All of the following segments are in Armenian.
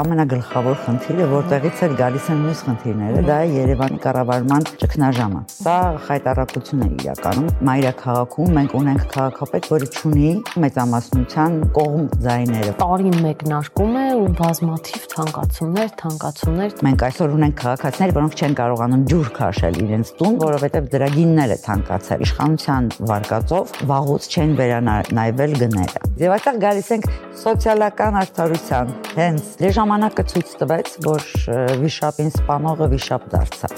ամենագլխավոր խնդիրը, որտեղից էլ գալիս են մյուս խնդիրները, դա է Երևանի կառավարման ճգնաժամը։ Սա խայտարակություն է իրականում։ Մայրաքաղաքում մենք ունենք քաղաքապետ, որը ունի մեծամասնության կողմ ձայները։ Տարին մեկնարկում է ու բազմաթիվ թանկացումներ, թանկացումներ։ Մենք այսօր ունենք քաղաքացիներ, որոնք չեն կարողանում ջուր քաշել իրենց տուն, որովհետև դրա գինները թանկացել։ Իշխանության վարկածով վաղուց չեն վերանայվել գները։ Եվ այստեղ գալիս ենք սոցիալական արդարության հենց դե ժամանակը ցույց տվեց, որ վիշապին սպանողը վիշապ դարձավ։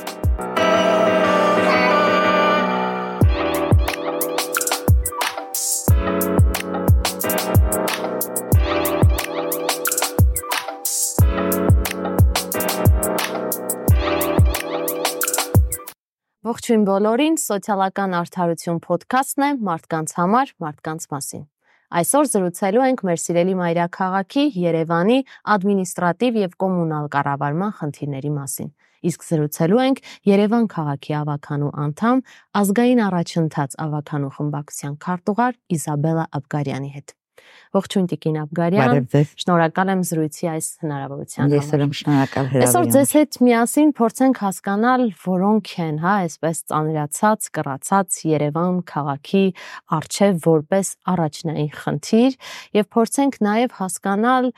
Ողջույն բոլորին, սոցիալական արդարություն ոդքասթն է մարդկանց համար, մարդկանց մասին։ Այսօր զրուցելու ենք մեր սիրելի մայրաքաղաքի Երևանի ադմինիստրատիվ եւ կոմունալ կառավարման խնդիրների մասին։ Իսկ զրուցելու ենք Երևան քաղաքի ավականու անդամ, ազգային առաջընթաց ավականու խմբակցության քարտուղար Իզաբելա Աբգարյանի հետ։ Ողջույն Տիկին Աբգարյան։ Շնորհակալ եմ զրույցի այս հնարավորության համար։ Ես եմ շնորհակալ հրավերին։ Այսօր ձեզ հետ միասին փորձենք հասկանալ, որոնք են, հա, այսպես ծանրացած, կռացած Երևան քաղաքի արչև որպես առաջնային խնդիր եւ փորձենք նաեւ հասկանալ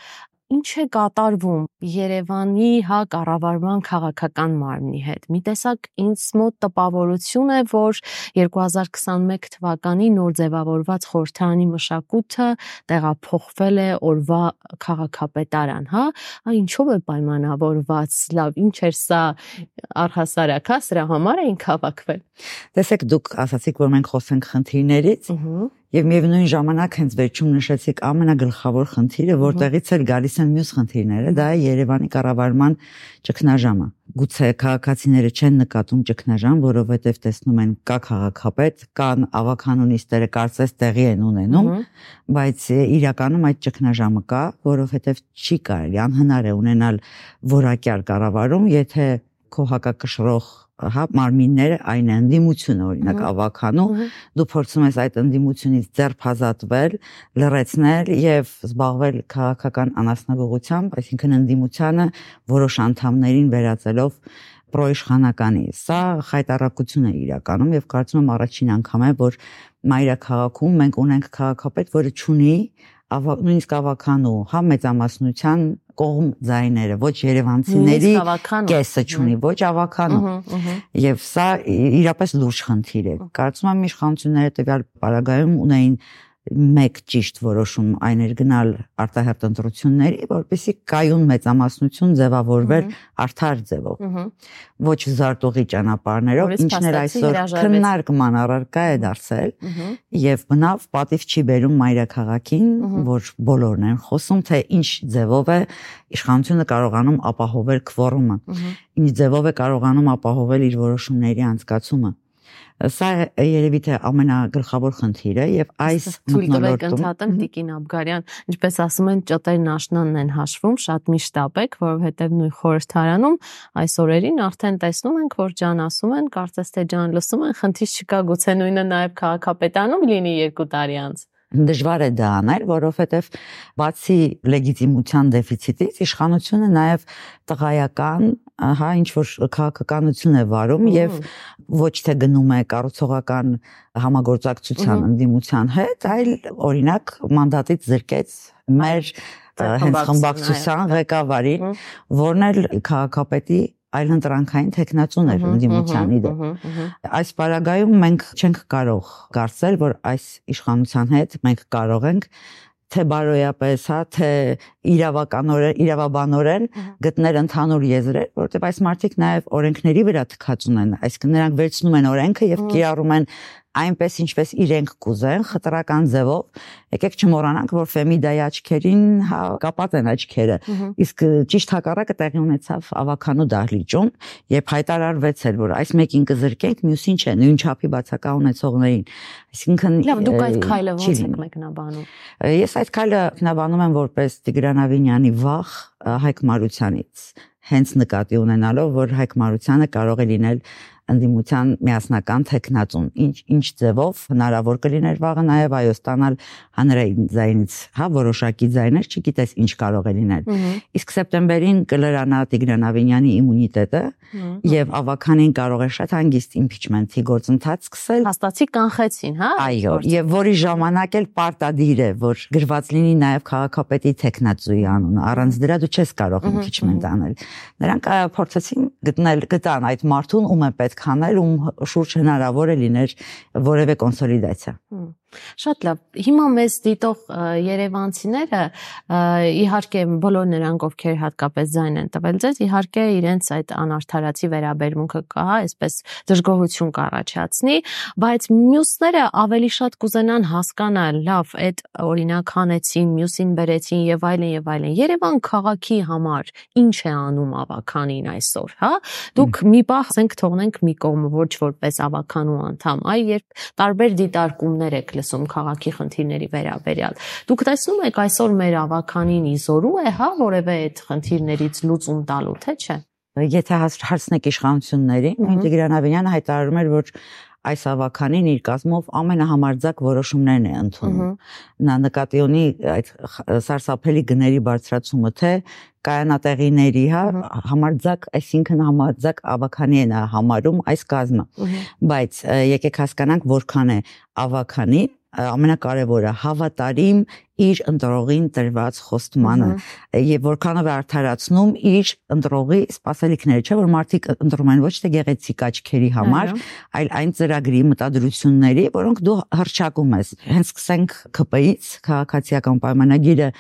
ինչ է կատարվում Երևանի հա կառավարման քաղաքական մարմնի հետ։ Մի տեսակ ինձ մոտ տպավորություն է, որ 2021 թվականի նոր ձևավորված խորհրդարանի մշակույթը տեղափոխվել է օրվա քաղաքապետարան, հա, ինչով է պայմանավորված, լավ, ինչ էր սա առհասարակ, հա, սրա համար էին հավաքվել։ Տեսեք, դուք ասացիք, որ մենք խոսենք խնդիրներից։ Ահա Եվ միևնույն ժամանակ հենց վերջում նշեցիք ամենագլխավոր խնդիրը, որտեղից էլ գալիս են մյուս խնդիրները, դա է Երևանի կառավարման ճգնաժամը։ Գուցե քաղաքացիները չեն նկատում ճգնաժամ, որովհետև տեսնում են կա քաղաքապետ, կան ավականունիստերը կարծես տեղի են ունենում, բայց իրականում այդ ճգնաժամը կա, որովհետև չի կարելի անհնար է ունենալ որակյալ կառավարում, եթե քո հակակշռող հա մարմինները այն ընդդիմությունը օրինակ ավականու դու փորձում ես այդ ընդդիմությունից ձեռ ազատվել լրացնել եւ զբաղվել քաղաքական անասնաբողությամբ այսինքն ընդդիմությանը որոշ անդամներին վերածելով պրոիշխանականի սա խայտարակություն է իրականում եւ կարծում եմ առաջին անգամ է որ մայրաքաղաքում մենք ունենք քաղաքապետ որը ճունի նույնիսկ ավականու հա մեծամասնության կողմ ձայները, ոչ Երևանցիների կեսը ճունի, ոչ ավականու։ Եվ սա իրապես լուրջ խնդիր է։ Կարծում եմ իշխանությունները տվյալ պարագայում ունեին մեկ ճիշտ որոշում այն էր գնալ արտահերտ ընտրությունների, որպեսի կայուն մեծամասնություն ձևավորվեր արդար ձևով։ Ոչ զարտողի ճանապարհներով, ինչն էր այսօր քննարկման առարկա է դարձել, եւ բնավ պատիվ չի բերում մայրաքաղաքին, որ բոլորն են խոսում, թե ինչ ձևով է իշխանությունը կարողանում ապահովել քվորումը։ Ինչ ձևով է կարողանում ապահովել իր որոշումների անցկացումը Սա երևի թե ամենագլխավոր խնդիրը եւ այս մտնոլորտում ընդհատեմ Տիկին Աբգարյան, ինչպես ասում են, ճտերն աշնանն են հաշվում, շատ միշտ ապեք, որովհետեւ նույն խորհրդարանում այս օրերին արդեն տեսնում ենք, որ ջան ասում են, կարծես թե ջան լսում են, խնդիր չկա, գուցե նույնը նաեւ քաղաքապետանում լինի 2 տարի անց դժվար է դա անել, որովհետև բացի լեգիտիմության դեֆիցիտից իշխանությունը նաև տղայական, հա, ինչ որ քաղաքականություն է վարում եւ ոչ թե գնում է կառուցողական համագործակցության ընդդիմության հետ, այլ օրինակ մանդատից զրկեց մեր հենց խմբակցության ղեկավարին, որն էլ քաղաքապետի այլ ընտրանքային տեխնացուն էր ընդդիմության իդե։ Այս պարագայում մենք չենք կարող կարծել, որ այս իշխանության հետ մենք կարող ենք թե բարոյապես, հա, թե իրավականորեն, իրավաբանորեն գտնել ընդհանուր եզրեր, որովհետև այս մարդիկ նաև օրենքների վրա թքած ունեն, այսինքն նրանք վերցնում են օրենքը եւ կիրառում են այնպես ինչպես իրենք կուզեն խտրական ձևով եկեք չմոռանանք որ ֆեմիդայի աչքերին հա կապած են աչքերը իսկ ճիշտ հակառակը տեղի ունեցավ ավականու դահլիճում երբ հայտարարվեց էր որ այս մեկին կզրկենք մյուսին չէ նույն չափի բացակա ունեցողներին այսինքն լավ դուք այդ քայլը ո՞նց եք մեկնաբանում ես այդ քայլը մեկնաբանում եմ որպես Տիգրան Ավինյանի վախ Հայկ Մարությանից հենց նկատի ունենալով որ Հայկ Մարությանը կարող է լինել ընդդիմության միասնական տեխնացուն։ Ինչ ինչ ձևով հնարավոր կլիներ վաղը նաև այո ստանալ հանրային ձայնից, հա, որոշակի ձայներ, չգիտես ինչ կարող է լինել։ Իսկ սեպտեմբերին կլրանա Տիգրան Ավինյանի իմունիտետը եւ ավականին կարող է շատ հանգիստ impeachment-ի գործընթաց սկսել։ Հաստատի կանխեցին, հա։ Այո, եւ որի ժամանակ էլ պարտադիր է, որ գրված լինի նաև քաղաքապետի տեխնացուի անունը։ Առանց դրա դու չես կարող impeachment անել։ Նրանք փորձեցին գտնել գտան այդ մարդուն, ում է պետք անել, ում շուրջ հնարավոր է լիներ որևէ կոնսոլիդացիա։ Շատ լավ։ Հիմա մեզ դիտող Երևանցիները իհարկե բոլոր նրանք, ովքեր հատկապես ձայն են տվել ձեզ, իհարկե իրենց այդ անարթարացի վերաբերմունքը կա, այսպես դժգոհություն կառաջացնի, բայց մյուսները ավելի շատ կուզենան հասկանալ, լավ, այդ օրինակ հանեցին, մյուսին բերեցին եւ այլն եւ այլն։ Երևան քաղաքի համար ինչ է անում ավականին այսօր, հա? Դուք մի պահ ասենք թողնենք մի կողմ ոչ որպես ավականու անդամ, այ երբ տարբեր դիտարկումներ եք լսում քաղաքի խնդիրների վերաբերյալ։ Դուք տեսնում եք այսօր մեր ավականին իզորու է, հա, որևէ այդ խնդիրներից լուծում տալու, թե չէ։ Եթե հարցնեք իշխանություններին, Տիգրան Ավենյանը հայտարարում էր, որ այս ավականին իր կազմով ամենահամարձակ որոշումներն է ընդունում։ Նա նկատի ունի այդ սարսափելի գների բարձրացումը, թե կայանատեղիների, հա, համարձակ, այսինքն համարձակ ավականի նա համարում այս կազմը։ Բայց եկեք հասկանանք, որքան է ավականի ամենակարևորը հավատարիմ իր ընտրողին տրված խոստմանը եւ որքանով է արդարացնում իր ընտրողի սպասելիքները, չէ՞ որ մարդիկ ընտրում են ոչ թե գեղեցիկ աչքերի համար, այլ այն ծրագրի մտադրությունների, որոնք դու հրճակում ես։ Հենց սկսենք ԿՊ-ից, քաղաքացիական պայմանագիրը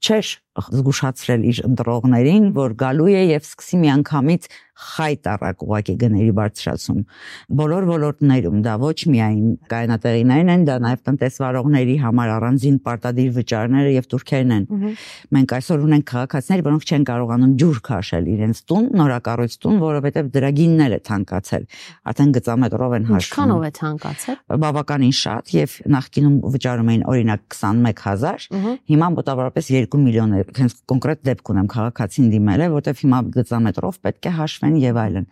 չէր զգուշացրել իր ընտրողներին, որ գալու է եւ սկսի միանգամից խայտ առակ ուղակի գների բարձրացում։ Բոլոր ոլորտներում դա ոչ միայն կայանատեղիներն են, դա նաեւ տնտեսվարողների համար առանձին պարտադիր վճարները եւ турքերն են։ Մենք այսօր ունենք քաղաքացիներ, որոնք չեն կարողանում ջուր քաշել իրենց տուն, նորակառույց տուն, որովհետեւ դրագիններ է թանկացել։ Արդեն գծամետրով են հաշվում։ Ինչքանով է թանկացել։ Բավականին շատ եւ նախկինում վճարում էին օրինակ 21000, հիմա մոտավորապես 2 միլիոն է հենց կոնկրետ դեպք ունեմ քաղաքացին դիմել է, որտեվ հիմա գծամետրով պետք է հաշվեն են եւ այլն։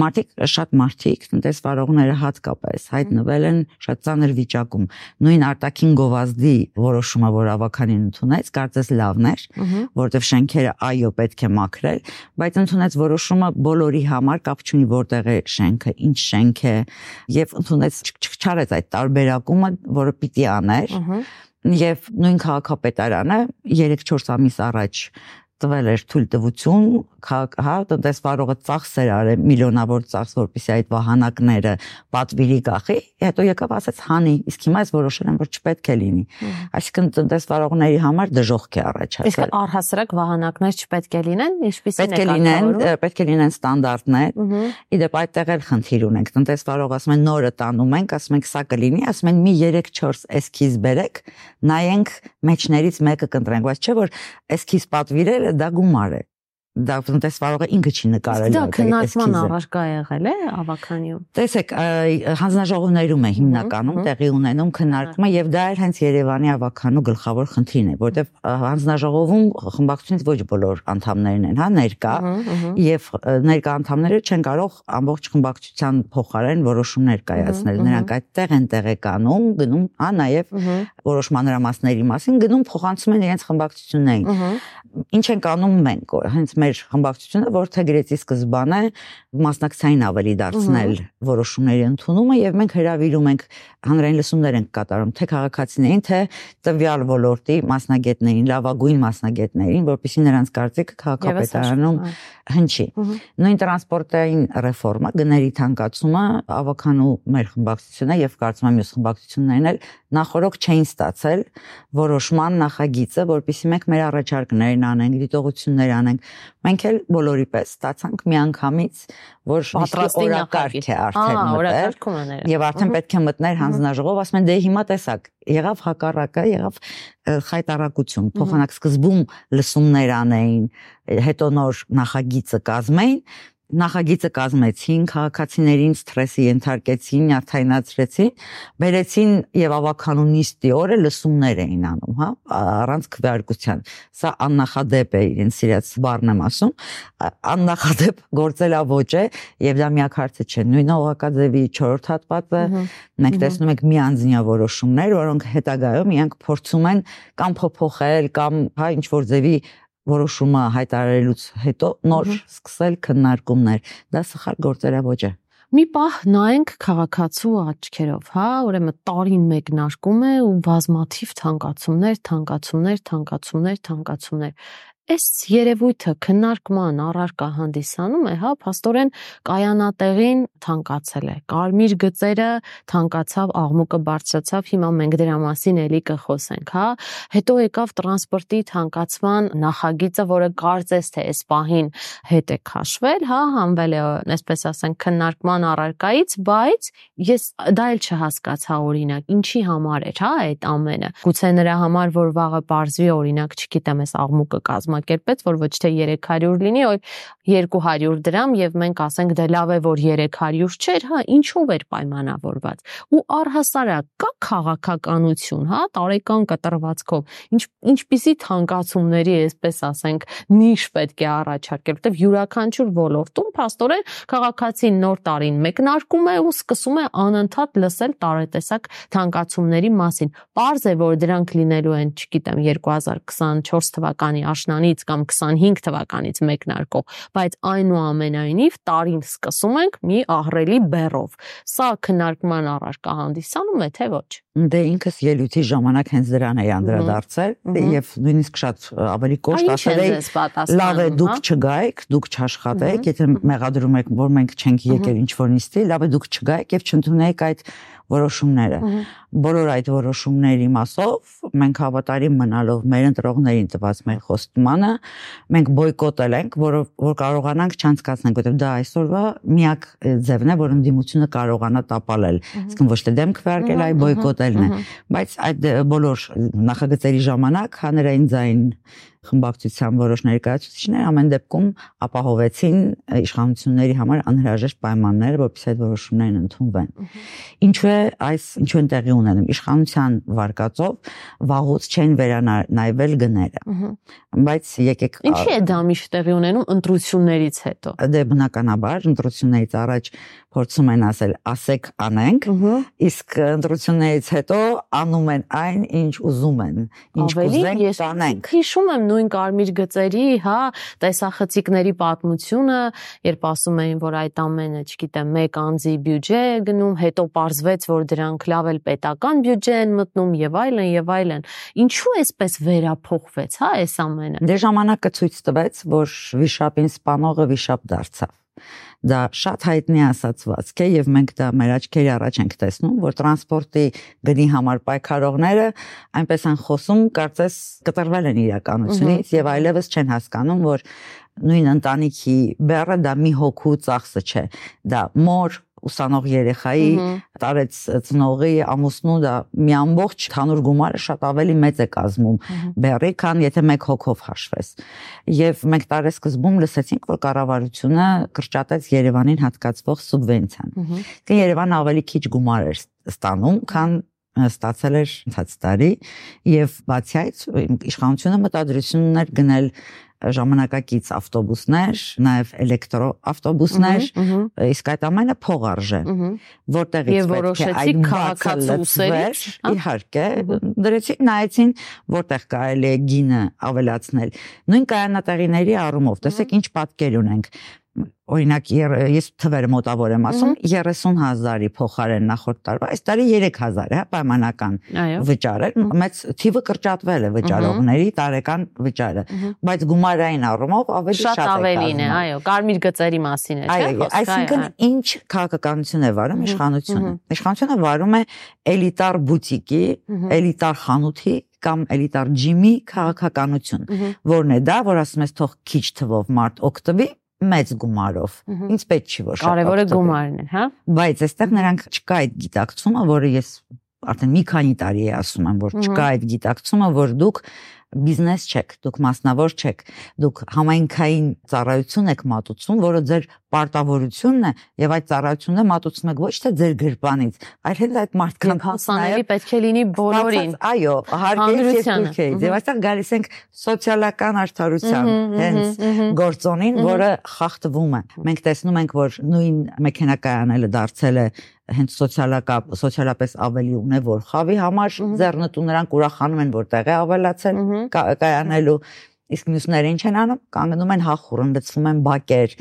Մարդիկ շատ մարդիկ, տնտեսվարողները հատկապես հայտնվել են շատ ծանր վիճակում։ Նույն արտաքին գովազդի որոշումը, որ ավականին ընդունեց, կարծես լավն էր, որտեվ շենքերը այո պետք է մաքրել, բայց ընդունեց որոշումը բոլորի համար կապ չունի որտեղ է շենքը, ինչ շենք է եւ ընդունեց չարեց այդ տարբերակումը, որը պիտի աներ եւ նույն քաղաքապետարանը 3-4 ամիս առաջ տվել էր թույլտվություն հա տնտեսվարողը ծախսեր արել միլիոնավոր ծախս որպեսի այդ վահանակները պատվիրի գախի հետո եկավ ասաց հանի իսկ հիմա ես որոշել եմ որ չպետք է լինի այսինքն տնտեսվարողների համար դժոխք է առաջացել իսկ առհասարակ վահանակներ չպետք է լինեն ինչպեսին պետք է լինեն պետք է լինեն ստանդարտներ իդեպ այդտեղ էլ խնդիր ունենք տնտեսվարող ասում են նորը տանում ենք ասում ենք սա կլինի ասում են մի 3-4 էսքիզ բերեք նայենք մեջներից մեկը կընտրենք բայց չէ որ էսքիզ պատվիրելը դա գումար է դա տնտեսվարողը ինքը չի նկարել դա քննարկման առարկա եղել է ավականիում տեսեք հանձնաժողովներում է հիմնականում տեղի ունենում քննարկումը եւ դա էլ հենց Երևանի ավականու գլխավոր խնդիրն է որտեվ հանձնաժողովում խմբակցությունից ոչ բոլոր անդամներն են հա ներկա եւ ներկա անդամները չեն կարող ամբողջ խմբակցության փոխարեն որոշումներ կայացնել նրանք այդտեղ են տեղեկանում գնում հա նաեւ որոշ մանրամասների մասին գնում փոխանցում են իրենց խմբակցություններին ինչ ենք անում մենք հենց մեր մեր խմբակցությունը որթեգրեցի սկզբանը մասնակցային ավելի դարձնել որոշումների ընդունումը եւ մենք հրավիրում ենք հանրային լսումներ ենք կատարում թե քաղաքացիներին թե տվյալ ոլորտի մասնագետներին, լավագույն մասնագետներին, որովհետեւ նրանց կարծիքը քաղաքապետարանում հնչի։ Նույն տրանսպորտային ռեֆորմա, գների թանկացումը ավականու մեր խմբակցությունը եւ կարծում եմ մյուս խմբակցություններն էլ նախորոք չէին ստացել որոշման նախագիծը, որpիսի մենք մեր առաջարկներն անենք, դիտողություններ անենք։ Մենք էլ բոլորի պես ստացանք միանգամից, որ օրակարգ է արդեն մտել։ Եվ արդեն պետք է մտներ հանձնաժողով, ասում են դե հիմա տեսակ, եղավ հակառակը, եղավ խայտարակություն, փոխանակ սկզբում լսումներ անեին, հետո նոր նախագիծը կազմեին նախագիծը կազմեցին, քաղաքացիներին սթրեսի ենթարկեցին, նյարդայնացրեցին, բերեցին եւ ավականունիստի օրը լսումներ էին անում, հա, առանց քվեարկության։ Սա աննախադեպ է իրեն սիրած բառն եմ ասում, աննախադեպ գործելավոճ է եւ դա միակ հարցը չէ։ Նույն օղակաձևի 4-րդ հատվածը մենք տեսնում ենք մի անձնյա որոշումներ, որոնք հետագայում իրանք փորձում են կամ փոփոխել կամ հա ինչ որ ձևի որոշումը հայտարարելուց հետո նոր սկսել քննարկումներ։ Դա սխալ գործերավոճ է։ Մի պահ նայենք քաղաքացու աչքերով, հա, ուրեմն տարին մեկնարկում է ու բազմաթիվ թանկացումներ, թանկացումներ, թանկացումներ, թանկացումներ այս երևույթը քննարկման առարկա հանդիսանում է, հա, փաստորեն կայանատեղին թանկացել է։ Կարմիր գծերը թանկացավ, աղմուկը բարձրացավ, հիմա մենք դրա մասին էլի կխոսենք, հա։ Հետո եկավ տրանսպորտի թանկացման նախագիծը, որը կարծես թե այս պահին հետ է քաշվել, հա, հանվել է, այսպես ասենք, քննարկման առարկայից, բայց ես դա էլ չհասկացա օրինակ, ինչի համար էր, հա, այդ ամենը։ Գուցե նրա համար, որ վաղը բարձվի օրինակ, չգիտեմ, այս աղմուկը կազմա կազմակերպեց, որ ոչ թե 300 լինի, այլ 200 դրամ եւ մենք ասենք դե լավ է որ 300 չէր, հա, ինչով էր պայմանավորված։ Ու առհասարակ կա քաղաքականություն, հա, տարեկան կտրվածքով։ Ինչ ինչպիսի թանկացումների, այսպես ասենք, նիշ պետք է առաջարկել, որտեվ յուրաքանչյուր ոլորտում փաստորեն քաղաքացին նոր տարին մեկնարկում է ու սկսում է անընդհատ լսել տարետեսակ թանկացումների մասին։ Պարզ է, որ դրանք լինելու են, չգիտեմ, 2024 թվականի աշնանի թվականից կամ 25 թվականից մեկնարկող, բայց այնուամենայնիվ տարին սկսում ենք մի ահռելի բեռով։ Սա քննարկման առարկա հանդիսանում է թե ոչ։ Դե ինքս ելույթի ժամանակ հենց դրան էի անդրադարձել եւ նույնիսկ շատ ավելի կոշտ ասել էի լավ է դուք չգայիք, դուք չաշխատեք, եթե մեղադրում եք, որ մենք չենք եկել ինչ որ նիստի, լավ է դուք չգայիք եւ չընդունեիք այդ որոշումները։ Բոլոր այդ որոշումների մասով մենք հավատարիմ մնալով մեր ընտրողներին տված մեր խոստմանը, մենք բոյկոտել ենք, որով որ կարողանանք չանցկացնենք, որովհետև դա այսօրվա միակ ձևն է, որ ընդդիմությունը կարողանա տապալել։ Իսկ ոչ թե դեմ քվեարկել, այլ բոյկոտելն է։ Բայց այդ բոլոր նախագծերի ժամանակ հանրային ձայն խմբակցության որոշ ներկայացուցիչներ ամեն դեպքում ապահովեցին իշխանությունների համար անհրաժեշտ պայմանները, որպեսզի այդ որոշումներն ընդունվեն։ Ինչու է այս ինչու են տեղի ունենում իշխանության վարկածով վաղուց չեն վերանայվել գները։ Բայց եկեք Ինչի է դա միշտ տեղի ունենում ընտրություններից հետո։ Դե բնականաբար ընտրություններից առաջ փորձում են ասել ասեք անենք, իսկ ընտրություններից հետո անում են այն, ինչ ուզում են, ինչ կուզեն տանենք։ Հիշում եմ նույն նույն կարմիր գծերի, հա, տեսախցիկների պատմությունը, երբ ասում էին, որ այդ ամենը, չգիտեմ, մեկ անձի բյուջե է գնում, հետո պարզվեց, որ դրանք լավ էլ պետական բյուջե են մտնում եւ այլն եւ այլն։ Ինչու էսպես վերափոխվեց, հա, այս ամենը։ Դե ժամանակը ցույց տվեց, որ վիշապին սպանողը վիշապ դարձավ դա շատ հայտնի ասացվածք է եւ մենք դա մեր աչքերի առաջ ենք տեսնում, որ տրանսպորտի գնի համար պայքարողները այնպես են խոսում, կարծես կտրվել են իրականությունից եւ այլևս չեն հասկանում, որ նույն ընտանիքի բեռը դա մի հոգու ծախսը չէ, դա մոր ուսանող երեխայի տարեց ծնողի ամուսնու դա մի ամբողջ թանուր գումարը շատ ավելի մեծ է կազմում բերի, քան եթե մեկ հոգով հաշվես։ Եվ մենք տարեսկզբում լսեցինք, որ կառավարությունը կրճատեց Երևանին հատկացվող սուբվենցիան։ Դե Երևանը ավելի քիչ գումար էր ստանում, քան ստացել էր ցած տարի եւ բացի այդ իշխանությունը մտադրություն ուներ գնել ժամանակակից ավտոբուսներ, նաև էլեկտրո ավտոբուսներ, իսկ այդ ամենը փող արժե։ Որտեղից պետք է այդ քաղաքացիությունից, իհարկե, դրեցին նայեցին որտեղ կարելի է գինը ավելացնել։ Նույն կայանատեղիների առումով, տեսեք ինչ պատկեր ունենք օրինակ ես թվերը մոտավոր եմ ասում 30000-ի փոխարեն նախորդ տարվա այս տարի 3000 է հա պայմանական վճար է մեծ թիվը կրճատվել է վճարողների տարեկան վճարը բայց գումարային առումով ավելի շատ է ավելին է այո կարմիր գծերի մասին է չէ այո այսինքն ինչ քաղաքականություն է վարում իշխանությունը իշխանությունը վարում է էլիտար բուտիկի էլիտար խանութի կամ էլիտար ջիմի քաղաքականություն որն է դա որ ասում ես թող քիչ թվով մարդ օգտվի մեծ գումարով։ Ինչ պետք չի որ շատ։ Կարևորը գումարն է, հա։ Բայց այստեղ նրանք չկա այդ գիտակցումը, որը ես արդեն մի քանի տարի է ասում եմ, որ չկա այդ գիտակցումը, որ դուք բիզնես չեք, դուք մասնավոր չեք, դուք համայնքային ծառայություն եք մատուցում, որը ձեր պարտավորությունն է եւ այդ ծառայությունը մատուցում եք ոչ թե ձեր գրպանից, այլ հենց այդ մարդկանց հասանելի պետք է լինի բոլորին։ Այո, հարգելի երկրքեից։ Եվ այստեղ գալիս ենք սոցիալական արդարության հենց գործոնին, որը խախտվում է։ Մենք տեսնում ենք, որ նույն մեքենակայանելը դարձել է հենց սոցիալակա սոցիալապես ավելի ունևոր խավի համար ձեռնտու նրանք ուրախանում են որ տեղ է ավելացել կայանելու Իսկ մյուսները ինչ են անում։ Կանգնում են հախուռն, լցվում են բակեր,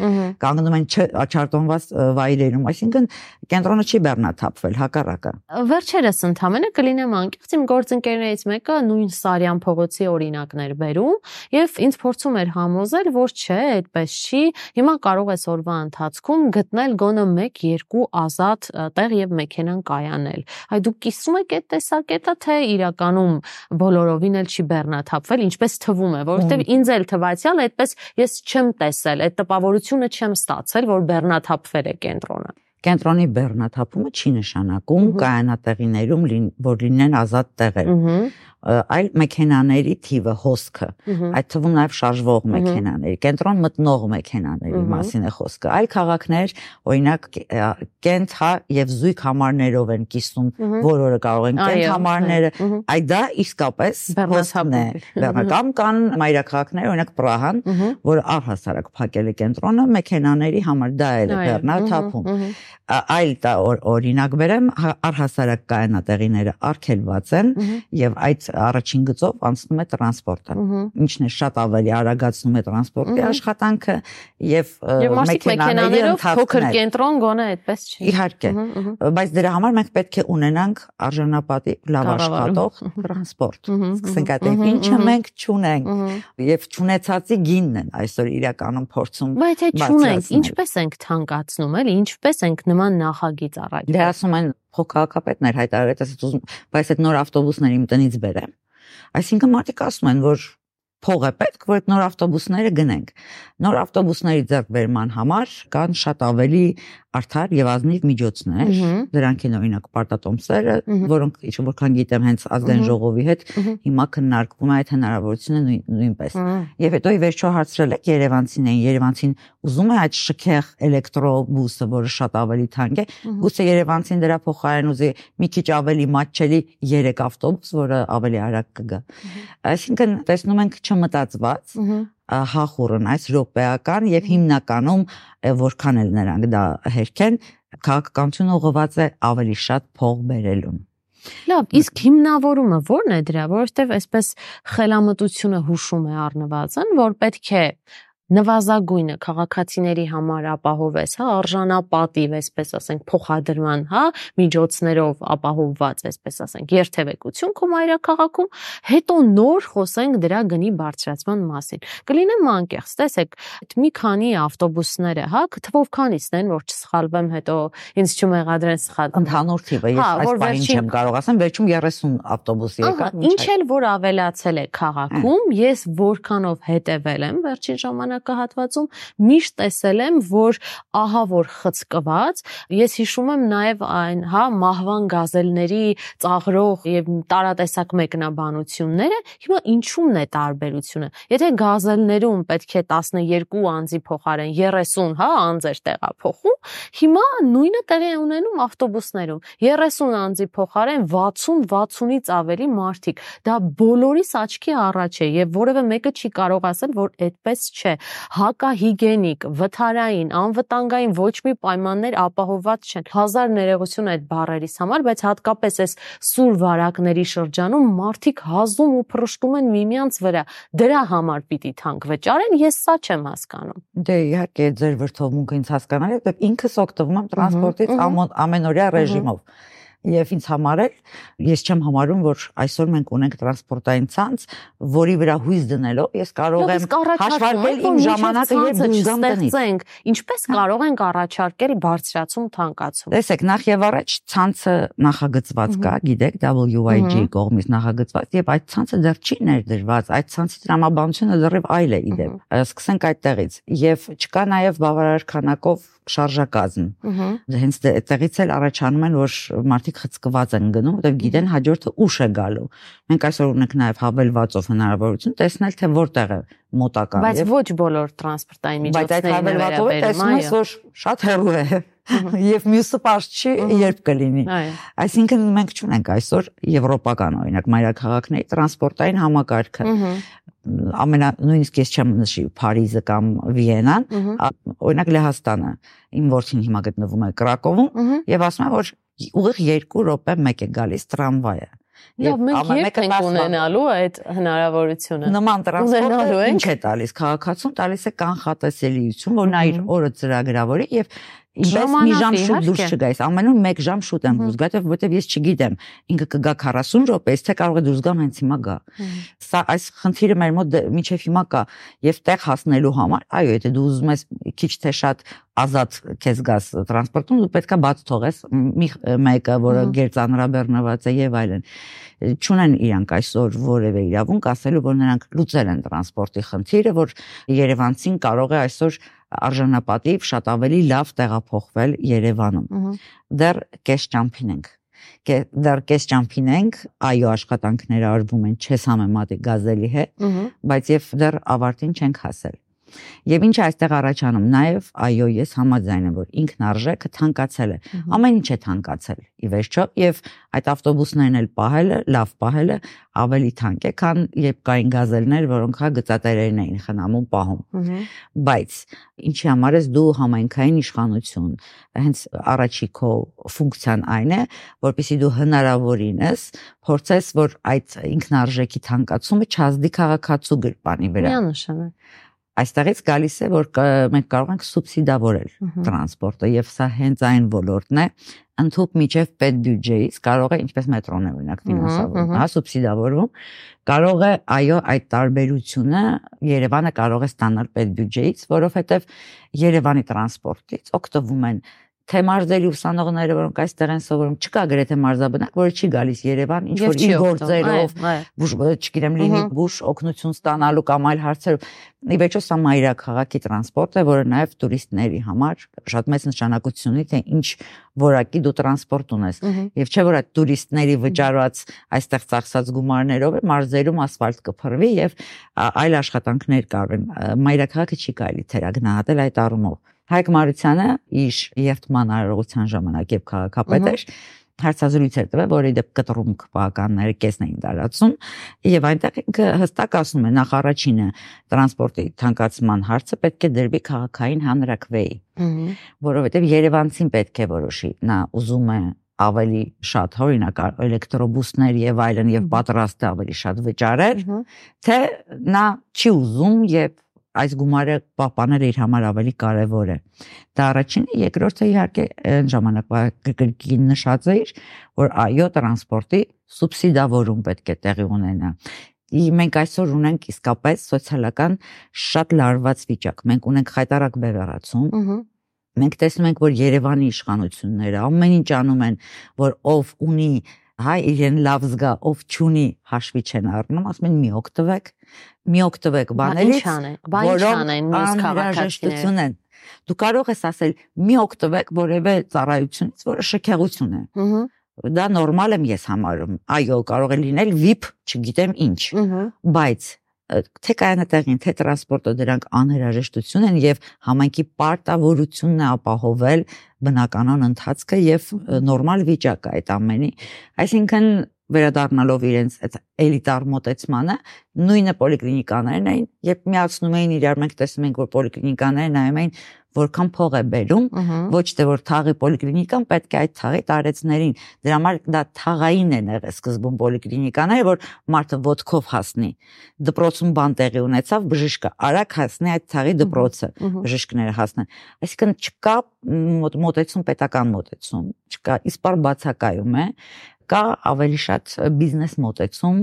կանգնում են չարտոնված վայրերում, այսինքն կենտրոնը չի բեռնաթափվել, հակառակը։ Վերջերս ընդամենը կլինեմ անկեղծ իմ գործընկերներից մեկը նույն Սարյան փողոցի օրինակներ բերում եւ ինձ փորձում էր համոզել, որ չէ, այդպես չի։ Հիմա կարող ես օրվա ընթացքում գտնել գոնե 1-2 ազատ տեղ եւ մեքենան կայանել։ Այ դուք կիսում եք այդ տեսակետը, թե իրականում բոլորովին էլ չի բեռնաթափվել, ինչպես թվում է, որովհետեւ ինձ էլ թվացial այդպես ես չեմ տեսել, այդ տպավորությունը չեմ ստացել, որ բեռնաթափվել է կենտրոնը կենտրոնի բեռնաթափումը չի նշանակում կայանատեղիներում որ լինեն ազատ տեղեր այլ մեքենաների թիվը, հոսքը, այդ թվում նաև շարժվող մեքենաների, կենտրոն մտնող մեքենաների մասին է խոսքը։ Այլ քաղաքներ, օրինակ կենտ հա եւ զույգ համարներով են կիսում, որ օրը կարող են կենտ համարները, այդ դա իսկապես հոսքն է։ Բեռնական կան մայրաքաղաքներ, օրինակ Պրահան, որը առհասարակ փակել է կենտրոնը մեքենաների համար, դա էլ է բեռնաթափում այլ օրինակ բերեմ առհասարակ կայանատեղիները արկելված են եւ այդ առաջին գծով անցնում է տրանսպորտը ինչն է շատ ավելի արագացնում է տրանսպորտի աշխատանքը եւ մեքենաների փոքր կենտրոն գոնե այդպես չի իհարկե բայց դրա համար մենք պետք է ունենանք արժանապատի լավ աշխատող տրանսպորտ սկսենք այդ ինչը մենք չունենք եւ չունեցածի գինն են այսօր իրականում փորձում բայց այդ չունենք ինչպես ենք թանկացնում էլի ինչպես ենք նման նախագիծ առաջ։ Դե ասում են փոխհակապետներ հայտարարեց, ասած ուզում, բայց այդ նոր ավտոբուսները իմ տնից բերեմ։ Այսինքն մարդիկ ասում են, որ փող է պետք, որ այդ նոր ավտոբուսները գնենք։ Նոր ավտոբուսների ձեռքբերման համար կան շատ ավելի արդար եւ ազնիվ միջոցներ։ Դրանք են օրինակ պարտատոմսերը, որոնք ինչ որքան գիտեմ հենց ազգային ժողովի հետ հիմա քննարկվում է այդ հնարավորությունը նույնպես։ Եվ հետո ի վերջո հարցրել եք Երևանցին, Երևանցին ուզում է այդ շքեղ էլեկտրոբուսը, որը շատ ավելի թանկ է, գուցե Երևանցին դրա փոխարեն ուզի մի քիչ ավելի մատչելի 3 ավտոբուս, որը ավելի արագ կգա։ Այսինքն տեսնում ենք չմտածված հախուրն այս ռոպեական եւ հիմնականում որքան էլ նրանք դա հերքեն քաղաքականությունը ուղղված է ավելի շատ փող բերելուն Լավ, իսկ հիմնավորումը ո՞րն է դրա, որովհետև այսպես խելամտությունը հուշում է առնվազն, որ պետք է նվազագույնը քաղաքացիների համար ապահովես, հա, արժանապատիվ, այսպես ասենք, փոխադրման, հա, միջոցներով ապահովված, այսպես ասենք, երթևեկություն քո մայրաքաղաքում, հետո նոր խոսենք դրա գնի բարձրացման մասին։ Կլինեմ անկեղծ, տեսեք, այդ մի քանի ավտոբուսները, հա, թվով քանիսն են, որ չսխալվեմ, հետո ինձ չմեղադրեն սխալ։ Ընդհանուր թիվը, ես հա, այս բանին չեմ կարող ասեմ, վերջում 30 ավտոբուս եկա։ Ինչ էլ որ ավելացել է քաղաքում, ես որքանով հետևել եմ վերջին ժամանակ ժամանակահատվածում միշտ տեսել եմ, որ ահա որ խցկված, ես հիշում եմ նաև այն, հա, մահվան գազելների ծաղրող եւ տարատեսակ մեկնաբանությունները, հիմա ինչու՞մն է տարբերությունը։ Եթե գազելներում պետք է 12 անձի փոխարեն 30, հա, անձեր տեղափոխում, հիմա նույնը տեղի է ունենում ավտոբուսներում։ 30 անձի փոխարեն 60-60-ից ավելի մարդիկ։ Դա բոլորիս աչքի առաջ է եւ որևէ մեկը չի կարող ասել, որ այդպես չէ հակահիգենիկ, վթարային, անվտանգային ոչ մի պայմաններ ապահովված չեն։ Հազար ներողություն այդ բառերից համար, բայց հատկապես այս սուր վարակների շրջանում մարդիկ հազում ու փրշտում են միմյանց վրա։ Դրա համար պիտի թանկ վճարեն, ես սա չեմ հասկանում։ Դե իհարկե ձեր վրթովմունքը ինձ հասկանալի է, ինքս օգտվում եմ տրանսպորտից ամենօրյա ռեժիմով եւ ինձ համար էլ ես չեմ համարում որ այսօր մենք ունենք տրանսպորտային ցանց, որի վրա հույս դնելով ես կարող եմ հաշվարկել իմ ժամանակը եւ դուզամ տնից։ Ինչպես կարող ենք առաջարկել բարձրացում թանկացում։ Տեսեք, նախ եւ առաջ ցանցը նախագծված կա, գիտեք, WYG կողմից նախագծված եւ այդ ցանցը դեռ չի ներդրված, այդ ցանցի տրամաբանությունը դեռև այլ է իդեպ։ Սկսենք այդտեղից եւ չկա նաեւ բավարար քանակով շարժակազմ։ Հենց այդտեղից էլ առաջանում են որ մարդ մարդիկ խցկված են գնում, որտեղ գիտեն հաջորդը ուշ է գալու։ Մենք այսօր ունենք նաև հավելվածով հնարավորություն տեսնել, թե որտեղ է մոտակա։ Բայց ոչ բոլոր տրանսպորտային միջոցների հավելվածով տեսնում ես, որ շատ հեռու է եւ մյուսը པարզ չի երբ կլինի։ Այսինքն մենք չունենք այսօր եվրոպական օրինակ մայրաքաղաքների տրանսպորտային համակարգը ամենա նույնիսկ ես չեմ նշի Փարիզը կամ Վիենան, օրինակ Լեհաստանը, իմ ворթին հիմա գտնվում է Կրակովում եւ ասում է որ ուղիղ 2 րոպե մեկ է գալիս տրամվայը։ Եվ մենք երբ ենք ունենալու այդ հնարավորությունը։ Նման տրանսպորտը ինչ է տալիս քաղաքացուն, տալիս է կանխատեսելիություն, որ նա իր օրը ծրագրավորի եւ Ինչպես մի ժամ շուտ դուրս չգայիս, ամենուր 1 ժամ շուտ եմ դուրս գա, որովհետև ես չգիտեմ, ինքը կգա 40 րոպե, թե կարող է դուրս գամ հենց հիմա գա։ Սա այս խնդիրը մեր մոտ միջև հիմա կա եւ տեղ հասնելու համար, այո, եթե դու ուզում ես քիչ թե շատ ազատ քեզ գաս տրանսպորտում, դու պետքա բաց թողես մի մեկը, որը գերծանրաբեռնված է եւ այլն չունեն իրանք այսօր որևէ իրավունք ասելու, որ նրանք լուծել են տրանսպորտի խնդիրը, որ Երևանցին կարող է այսօր արժանապատիվ շատ ավելի լավ տեղափոխվել Երևանում։ Դեռ կես ճամփին ենք դեռ կես ճամփին ենք, այո աշխատանքները արվում են չես համեմատի գազելի հետ, բայց եւ դեռ ավարտին չենք հասել։ Եվ ինչ այստեղ առաջանում, նաև այո, ես համաձայն եմ, որ ինքնարժեքը թանկացել է։ Ամեն ինչ է թանկացել ի վերջո, եւ այդ ավտոբուսներն էլ պահելը, լավ պահելը ավելի թանկ է, քան երբ կային գազելներ, որոնք հա գծատերերին էին խնամում պահում։ Բայց ինչի համար ես դու համայնքային իշխանություն, հենց առաջի քո ֆունկցիան այն է, որpիսի դու հնարավորինս փորձես, որ այդ ինքնարժեքի թանկացումը չազդի քաղաքացու գրպանի վրա։ Միանշանակ այստեղից գալիս է որ մենք կարող ենք սուբսիդավորել տրանսպորտը եւ սա հենց այն ոլորտն է ընդհանուր միջև պետ բյուջեից կարող է ինչպես մետրոն է օրինակ ֆինանսավորում, հա, սուբսիդավորում, կարող է այո այդ տարբերությունը Երևանը կարող է ստանալ պետ բյուջեից, որովհետեւ Երևանի տրանսպորտից օգտվում են թե մարզերի ուսանողները, որոնք այստեղ են սովորում, չկա գրեթե մարզաբնակ, որը չի գալիս Երևան, ինչ որ իր գործերով, չգիտեմ, լինի բուժ օգնություն ստանալու կամ այլ հարցերով։ Ի վերջո սա մայրաքաղաքի տրանսպորտ է, որը նաև տուրիստների համար շատ մեծ նշանակություն ունի, թե ինչ որակի դու տրանսպորտ ունես։ Եվ չէ որ այդ տուրիստների վճարված այստեղ ծախսած գումարներով է մարզերում ասֆալտ կփռվի եւ այլ աշխատանքներ կարվեն։ Մայրաքաղաքը չի կարելի թերագնահատել այդ առումով Հայկ Մարությանը իր երթման արարողության ժամանակ եւ քաղաքապետ էր հարցազրույց էր տվել, որի դեպ կտրում քպականները կեսն էին տարածում եւ այնտեղ հստակ ասում է նախ առաջինը տրանսպորտի թանկացման հարցը պետք է դրվի քաղաքային հանրակրվեի։ Որովհետեւ Երևանցին պետք է որոշի, նա ուզում է ավելի շատ օրինակ էլեկտրոբուսներ եւ այլն եւ պատրաստ է ավելի շատ վճարել, թե նա չի ուզում եւ այս գումարը պահպաները իր համար ավելի կարևոր է։ Դա առաջինը, երկրորդը իհարկե այն ժամանակվա կրկին նշած է, որ այո, տրանսպորտի սուբսիդավորում պետք է տեղի ունենա մենք այսօր ունենք իսկապես սոցիալական շատ լարված վիճակ։ Մենք ունենք խայտարակ բևեռացում։ Մենք տեսնում ենք, որ Երևանի իշխանությունները ամեն ինչ անում են, որ ով ունի հա իրեն լավ զգա, ով ճունի հաշվի չեն առնում, ասում են մի օգտվեք, մի օգտվեք բաներից, որոնք քաղաքացիներն են։ Դու կարող ես ասել մի օգտվեք որևէ ծառայությունից, որը շքեղություն է։ Ահա դա նորմալ եմ ես համարում։ Այո, կարող է լինել VIP, չգիտեմ ինչ։ Բայց թե կայանատեղին, թե տրանսպորտը դրանք անհրաժեշտություն են եւ համայնքի պարտավորությունն է ապահովել բնականon ընթացքը եւ նորմալ վիճակը այդ ամենի։ Այսինքն վերադառնալով իրենց այդ էլիտար մոտեցմանը, նույնը պոլիկլինիկաներն էին, երբ միացնում էին իրար, մենք տեսնում ենք, որ պոլիկլինիկաները նայում էին որքան փող է բերում, ոչ թե որ թաղի պոլիկլինիկան պետք է այդ թաղի տարեցներին։ Դրա համար դա թաղային է եղել սկզբում պոլիկլինիկաները, որ մարդը ոդկով հասնի։ Դպրոցում բան տեղի ունեցավ, բժիշկը արագ հասնի այդ թաղի դպրոցը, բժիշկները հասնեն։ Այսինքն չկա մոտեցում պետական մոտեցում, չկա, իսպար բացակայում է կա ավելի շատ բիզնես մոտեցում,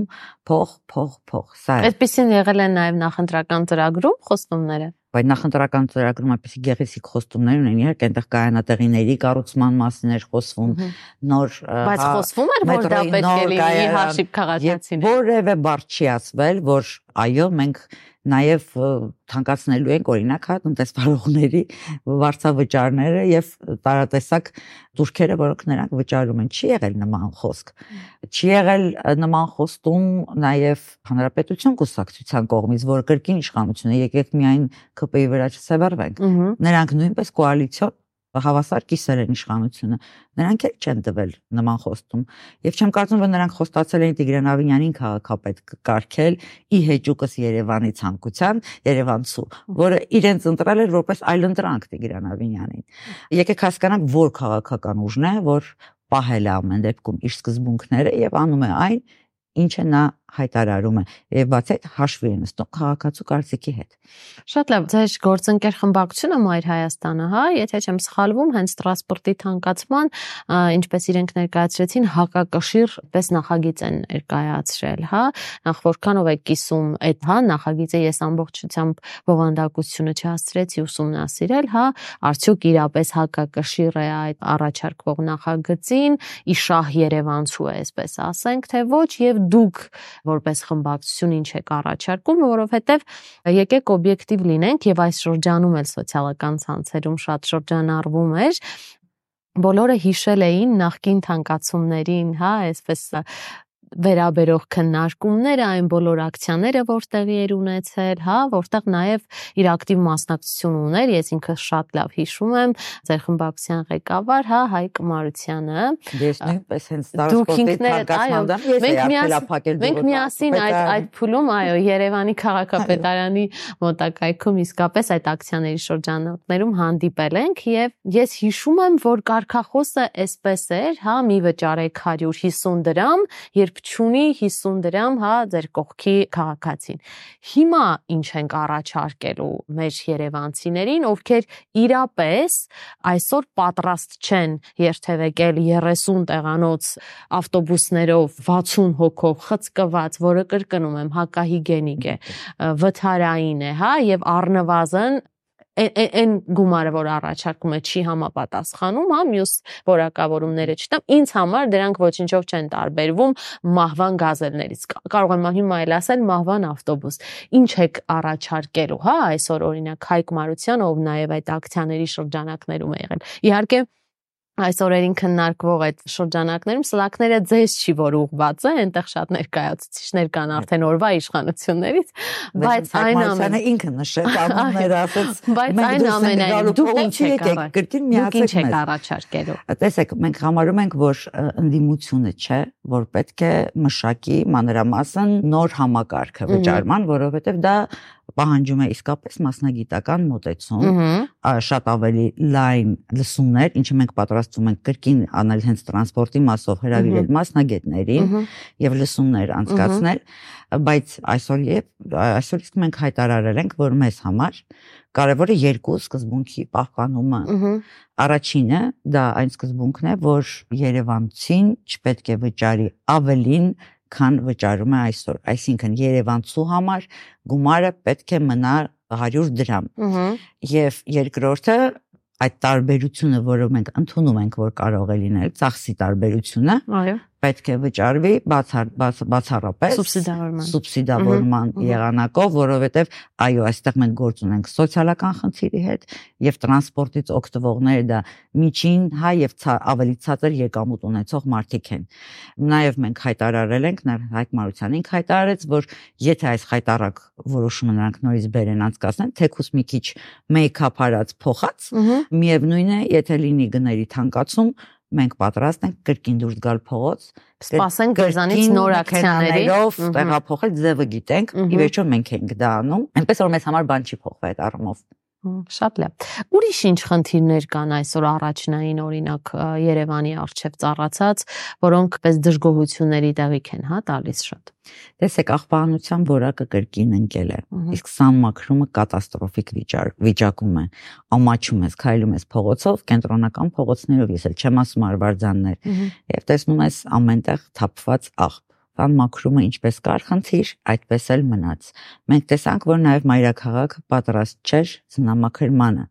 փող, փող, փող։ Սա է։ Այդպեսին եղել են նաև նախընտրական ծրագրում խոստումները բայց նախընտրական ծրագրում այդպեսի գեղեցիկ խոստումներ ունեն, իհարկե այնտեղ կայանատեղիների կառուցման մասին էր խոսվում, նոր Բայց հա, խոսվում էր, որ դա պետք է լինի հաշիվ քաղաքացիներ։ Որևէ բառ չի ասվել, որ այո, մենք նաև թանկացնելու ենք օրինակ հա տնտեսվարողների վարձավճարները եւ տարատեսակ դուրքերը, որոնք նրանք վճարում են։ Չի եղել նման խոսք։ Չի եղել նման խոստում նաև հանրապետություն կուսակցության կողմից, որ կրկին իշխանությունը եկեք միայն ԿՊ-ի վրա չսեվեռվենք։ Նրանք նույնպես կոալիցիոն հավասար կիսեր են իշխանությունը։ Նրանք էլ չեն տվել նման խոստում։ Եվ չեմ կարծում, որ նրանք խոստացել էին Տիգրան Ավինյանին քաղաքապետ կարգել ի հեճուկս Երևանի ցանկության, Երևանցու, որը իրենց ընտրել էր որպես այլընտրանք Տիգրան Ավինյանին։ Եկեք հասկանանք, որ քաղաքական ուժն է, որ պահել է ամեն դեպքում իր սկզբունքները եւ անում է այն, ինչը նա հայտարարում է եւ բացի այդ հաշվի է նստում քաղաքացու կարծիքի հետ։ Շատ լավ, ձեր գործընկեր խմբակցությունը Մայր Հայաստանը, հա, եթե չեմ սխալվում, հենց տրանսպորտի թանկացման, ինչպես իրենք ներկայացրեցին, հակակշիռ պես նախագիծ են ներկայացրել, հա, նախ որքանով է կիսում այդ, հա, նախագիծը ես ամբողջությամբ բովանդակությունը չհասցրեցի ուսումնասիրել, հա, արդյոք իրապես հակակշիռ է այդ առաջարկվող նախագծին, իշահ Երևանցու է, այսպես ասենք, թե ոչ եւ դուք որպես խմբակցություն ինչ եք առաջարկում, որովհետև եկեք օբյեկտիվ լինենք եւ այս շրջանում էլ սոցիալական ցանցերում շատ շրջանառվում էր բոլորը հիշել էին նախկին թանկացումներին, հա, այսպես վերաբերող քննարկումները, այն բոլոր ակցիաները, որ տեղի էր ունեցել, հա, որտեղ նաև իր ակտիվ մասնակցություն ուներ, ես ինքը շատ լավ հիշում եմ, ձեր խմբակցության ղեկավար, հա, Հայկ Մարությանը։ Ես նույնպես հենց տարածքով թարգմանდა, ես էի ափելափակել Մենք միասին այդ այդ փուլում, այո, Երևանի քաղաքապետարանի մոտակայքում իսկապես այդ ակցիաների շրջանակներում հանդիպել ենք եւ ես հիշում եմ, որ կարկախոսը այսպես էր, հա, մի վճարեք 150 դրամ, երբ չունի 50 դրամ, հա, ձեր կողքի քաղաքացին։ Հիմա ինչ ենք առաջարկելու մեր Երևանցիներին, ովքեր իրապես այսօր պատրաստ չեն երթևեկել 30 տեղանոց ավտոբուսներով 60 հոգով խցկված, որը կրկնում եմ, հակահիգենիկ է, վթարային է, հա, եւ առնվազն այն գումարը, որ առաջարկում է, չի համապատասխանում, հա, մյուս որակավորումները չտամ, ինձ համար դրանք ոչինչով չեն տարբերվում մահվան գազելներից։ Կարող եմ հիմա այլ ասել մահվան ավտոբուս։ Ինչ եք առաջարկելու, հա, այսօր օրինակ Հայկ Մարությանը, ով նաև այդ ակցիաների շրջանակներում է եղել։ Իհարկե այս օրերին քննարկվող այդ շրջանակներում սլակները ձեզ չի որ ուղված է, այնտեղ շատ ներկայացուցիչներ կան արդեն օրվա իշխանություններից, բայց այն ամենը ինքը նշեց, անունները ասեց, բայց այն ամենայն դուք ինչ եք կրկին միացեք մեզ։ առաջարկելու։ Տեսեք, մենք համարում ենք, որ ընդդիմությունը չէ, որ պետք է մշակի մանրամասն նոր համակարգը վճարման, որովհետև դա պահանջում է իսկապես մասնագիտական մոտեցում, շատ ավելի լայն լսումներ, ինչը մենք պատրաստվում ենք կրկին անել հենց տրանսպորտի մասով հրավիրել մասնագետներին եւ լսումներ անցկացնել, բայց այսօր եւ այսօր իսկ մենք հայտարարել ենք, որ մեզ համար կարևորը երկու սկզբունքի պահպանումը։ Առաջինը դա այն սկզբունքն է, որ Երևանցին չպետք է վճարի ավելին քան վճարում է այսօր։ Այսինքն Երևանցու համար գումարը պետք է մնա 100 դրամ։ Եվ երկրորդը այդ տարբերությունը, որը մենք ընդունում ենք, որ կարող է լինել, ծախսի տարբերությունը, այո, պետք է վճարվի բացառապես սուբսիդավորման սուբսիդավորման եղանակով, որովհետև այո, այստեղ մենք գործ ունենք սոցիալական խնդիրի հետ եւ տրանսպորտից օգտվողները դա միջին հա եւ ավելի ցածր եկամուտ ունեցող մարդիկ են։ Նաեւ մենք հայտարարել ենք, Հայկ Մարությանին հայտարարեց, որ եթե այս հայտարարակ որոշումը նրանք նորից բերեն անցկացնեն, թեկուս մի քիչ մեյքափ արած փոխած, միևնույն է, եթե լինի գների թանկացում, մենք պատրաստ ենք կրկին դուրս գալ փողոց, սպասենք գազանից նոր ակցիաներով տեղափոխել ձևը գիտենք, ի վերջո մենք ենք դա անում։ Այնպես որ մեզ համար բան չի փոխվել այդ առումով։ Շատ լավ։ Ուրիշ ինչ խնդիրներ կան այսօր առաջնային օրինակ Երևանի արչև ծառացած, որոնք պես դժգոհությունների տեղիք են, հա, տալիս շատ։ Տեսեք, աղբանության որակը կրկին ընկել է։ Իսկ սան մաքրումը կատաստրոֆիկ վիճակում է։ Ամաչում ես, քայլում ես փողոցով, կենտրոնական փողոցներով, ես էլ չեմ ասում արվարձաններ, եւ տեսնում ես ամենտեղ թափված աղբ Կան մաքրումը ինչպես կար խնդիր, այդպես էլ մնաց։ Մենք տեսանք, որ նաև մայրաքաղաքը պատրաստ չէր զնամաքրմանը։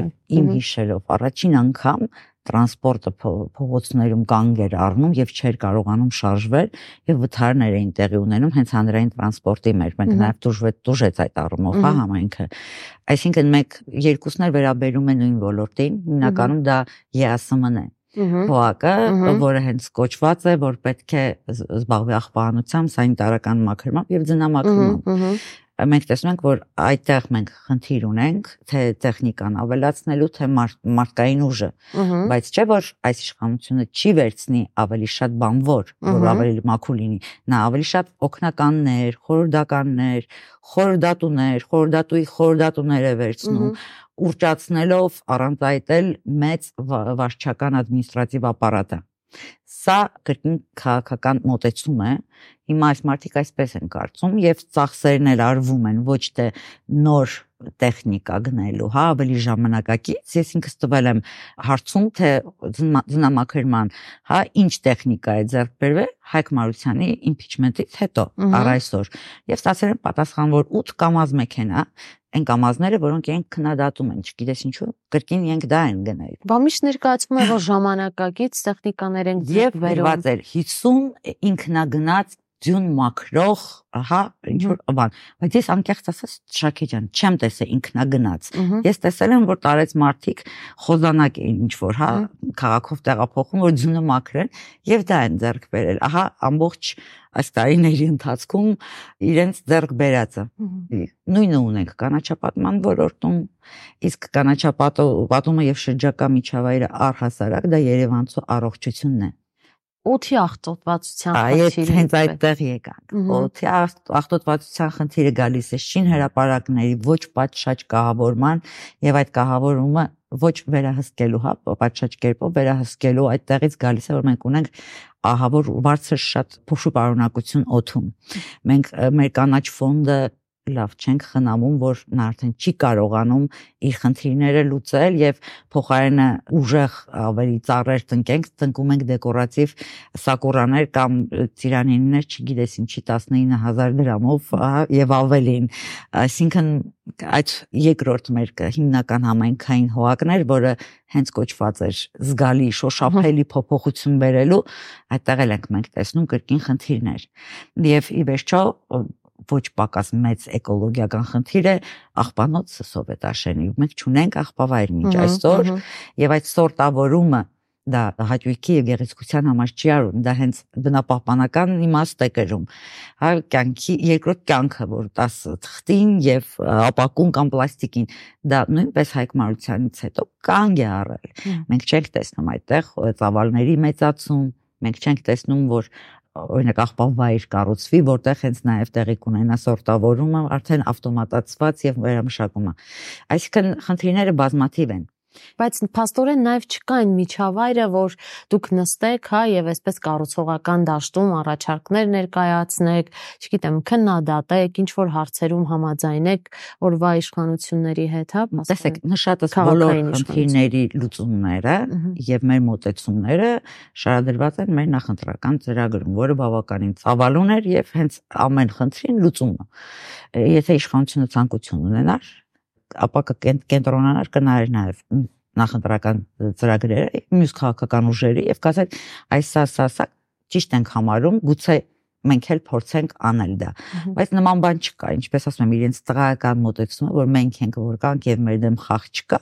Եվ իմ հիշելով առաջին անգամ տրանսպորտը փողոցներում կանգ էր առնում եւ չէր կարողանում շարժվել եւ վթարներ էին տեղի ունենում հենց հանրային տրանսպորտի մեջ մենք նաեւ դուրժվեց դուրժեց այդ առումով հա համայնքը այսինքն մեկ երկուսն էլ վերաբերում են նույն ոլորտին հիմնականում դա ԵԱՍՄ-ն է փողակը, որը հենց կոչված է, որ պետք է զբաղվի աղբանությամբ, սանիտարական մաքրմամբ եւ ձնամաքրմամբ մենք տեսնում ենք, որ այդտեղ մենք խնդիր ունենք, թե տեխնիկան ավելացնելու, թե մարդկային ուժը, բայց չէ որ այս իշխանությունը չի վերցնի ավելի շատ բանվոր, որ ավելի մաքուր լինի, նա ավելի շատ օգնականներ, խորհրդականներ, խորհրդատուներ, խորհրդատուի խորհրդատուներ է վերցնում ուրճացնելով առանց այդ էլ մեծ վարչական ադմինիստրատիվ ապարատը Սա կրկին քաղաքական մոտեցում է։ Հիմա այս մարդիկ այսպես են կարծում եւ ծախսերն էլ արվում են ոչ թե նոր տեխնիկա գնելու, հա, ավելի ժամանակակից։ Ես ինքս տվել եմ հարցում, թե ձնամաքրման, հա, ինչ տեխնիկա է ձեռք բերվել Հայկ Մարությանի impeachment-ից հետո, առ այսօր։ Եվ ստացել եմ պատասխան, որ 8 կամազ մեքենա այն կամազները, որոնք իրենք քննադատում են, չգիտես ինչու, կրկին իրենք դա են գնել։ Բա միշտ ներկայացվում է, որ ժամանակակից տեխնիկաներ են եւ վերված էր 50 ինքնագնաց ձյուն մաքրող, ահա, ինչ որ բան, բայց ես անկեղծ ասած Շակե ջան, չեմ տեսել ինքնագնաց։ Ես տեսել եմ, որ տարեց մարդիկ խոզանակ էին ինչ որ, հա, քաղաքով տեղափոխում, որ ձյունը մաքրեն եւ դա են ձեռք բերել։ Ահա ամբողջ այս տարիների ընթացքում իրենց ձեռք բերածը։ Նույնը ունենք կանաչապատման ոլորտում, իսկ կանաչապատումը եւ շրջակա միջավայրը առհասարակ դա Երևանցու առողջությունն է օթի ախտոտվածության խնդիրը։ Այդ հենց այդտեղ եկանք։ Օթի ախտոտվածության խնդիրը գալիս է շին հրաապարակների ոչ պատշաճ կահավորման եւ այդ կահավորումը ոչ վերահսկելու, հա, պատշաճ կերպով վերահսկելու այդտեղից գալիս է որ մենք ունենք ահավոր բարձր շատ փոշու պարունակություն օթում։ Մենք մեր կանաչ ֆոնդը լավ չենք խնամում, որ նա արդեն չի կարողանում իր խնդիրները լուծել եւ փոխարենը ուժեղ ավելի ծառեր տնկենք, տնկում ենք դեկորատիվ սակուրաներ կամ ծիրանիններ, չգիտես ինչի 19000 դրամով եւ ավելին։ Այսինքն այդ երկրորդ մեր հիմնական համայնքային հողակներ, որը հենց կոչված էր զգալի շոշափելի փոփոխություն բերելու, այդտեղ էլ ենք մենք տեսնում կրկին խնդիրներ։ Եվ ի վերջո ոչ պակաս մեծ էկոլոգիական խնդիր է աղբանոց սովետաշենի։ Մենք ճունենք աղբավայր միջ այսօր եւ այդ սորտավորումը դա հաճույքի եւ գեղեցկության համար չի արում, դա հենց բնապահպանական իմաստ է կրում։ Հա կյանքի երկրորդ կյանքը, որ 10 թղթին եւ ապակուն կամ պլաստիկին, դա նույնպես հայկմարությանից հետո կանգ է առել։ Մենք չենք տեսնում այդտեղ ծավալների մեծացում, մենք չենք տեսնում, որ օրինակ աղբավայր կառուցվի, որտեղ հենց նաև տեղի կունենա սորտավորումը, արդեն ավտոմատացված եւ վերամշակումը։ Այսինքն խնդիրները բազմաթիվ են Բայց փաստորեն նաև չկա այն միջավայրը, որ դուք նստեք, հա, եւ այսպես կառուցողական դաշտում առաջարկներ ներկայացնեք, չգիտեմ, քննադատեք, ինչ որ հարցերում համաձայնեք օրվա իշխանությունների հետ, հա, տեսեք, նշատս բոլոր խնդիրների լուծումները եւ մեր մոտեցումները շարադրված են մեր նախընտրական ծրագրում, որը բավականին ծավալուն էր եւ հենց ամեն խնդրին լուծումը։ Եթե իշխանությունը ցանկություն ունենար, ապա կկենտրոնանար կնայեր նաև նախընտրական ծրագրերը, մյուս քաղաքական ուժերի եւ կասել այս սա սա սա ճիշտ ենք համարում, գուցե մենք էլ փորձենք անել դա։ Բայց նման բան չկա, ինչպես ասում եմ, իրենց տղայական մոտեցումը, որ մենք ենք որ կանք եւ մեր դեմ խաղ չկա,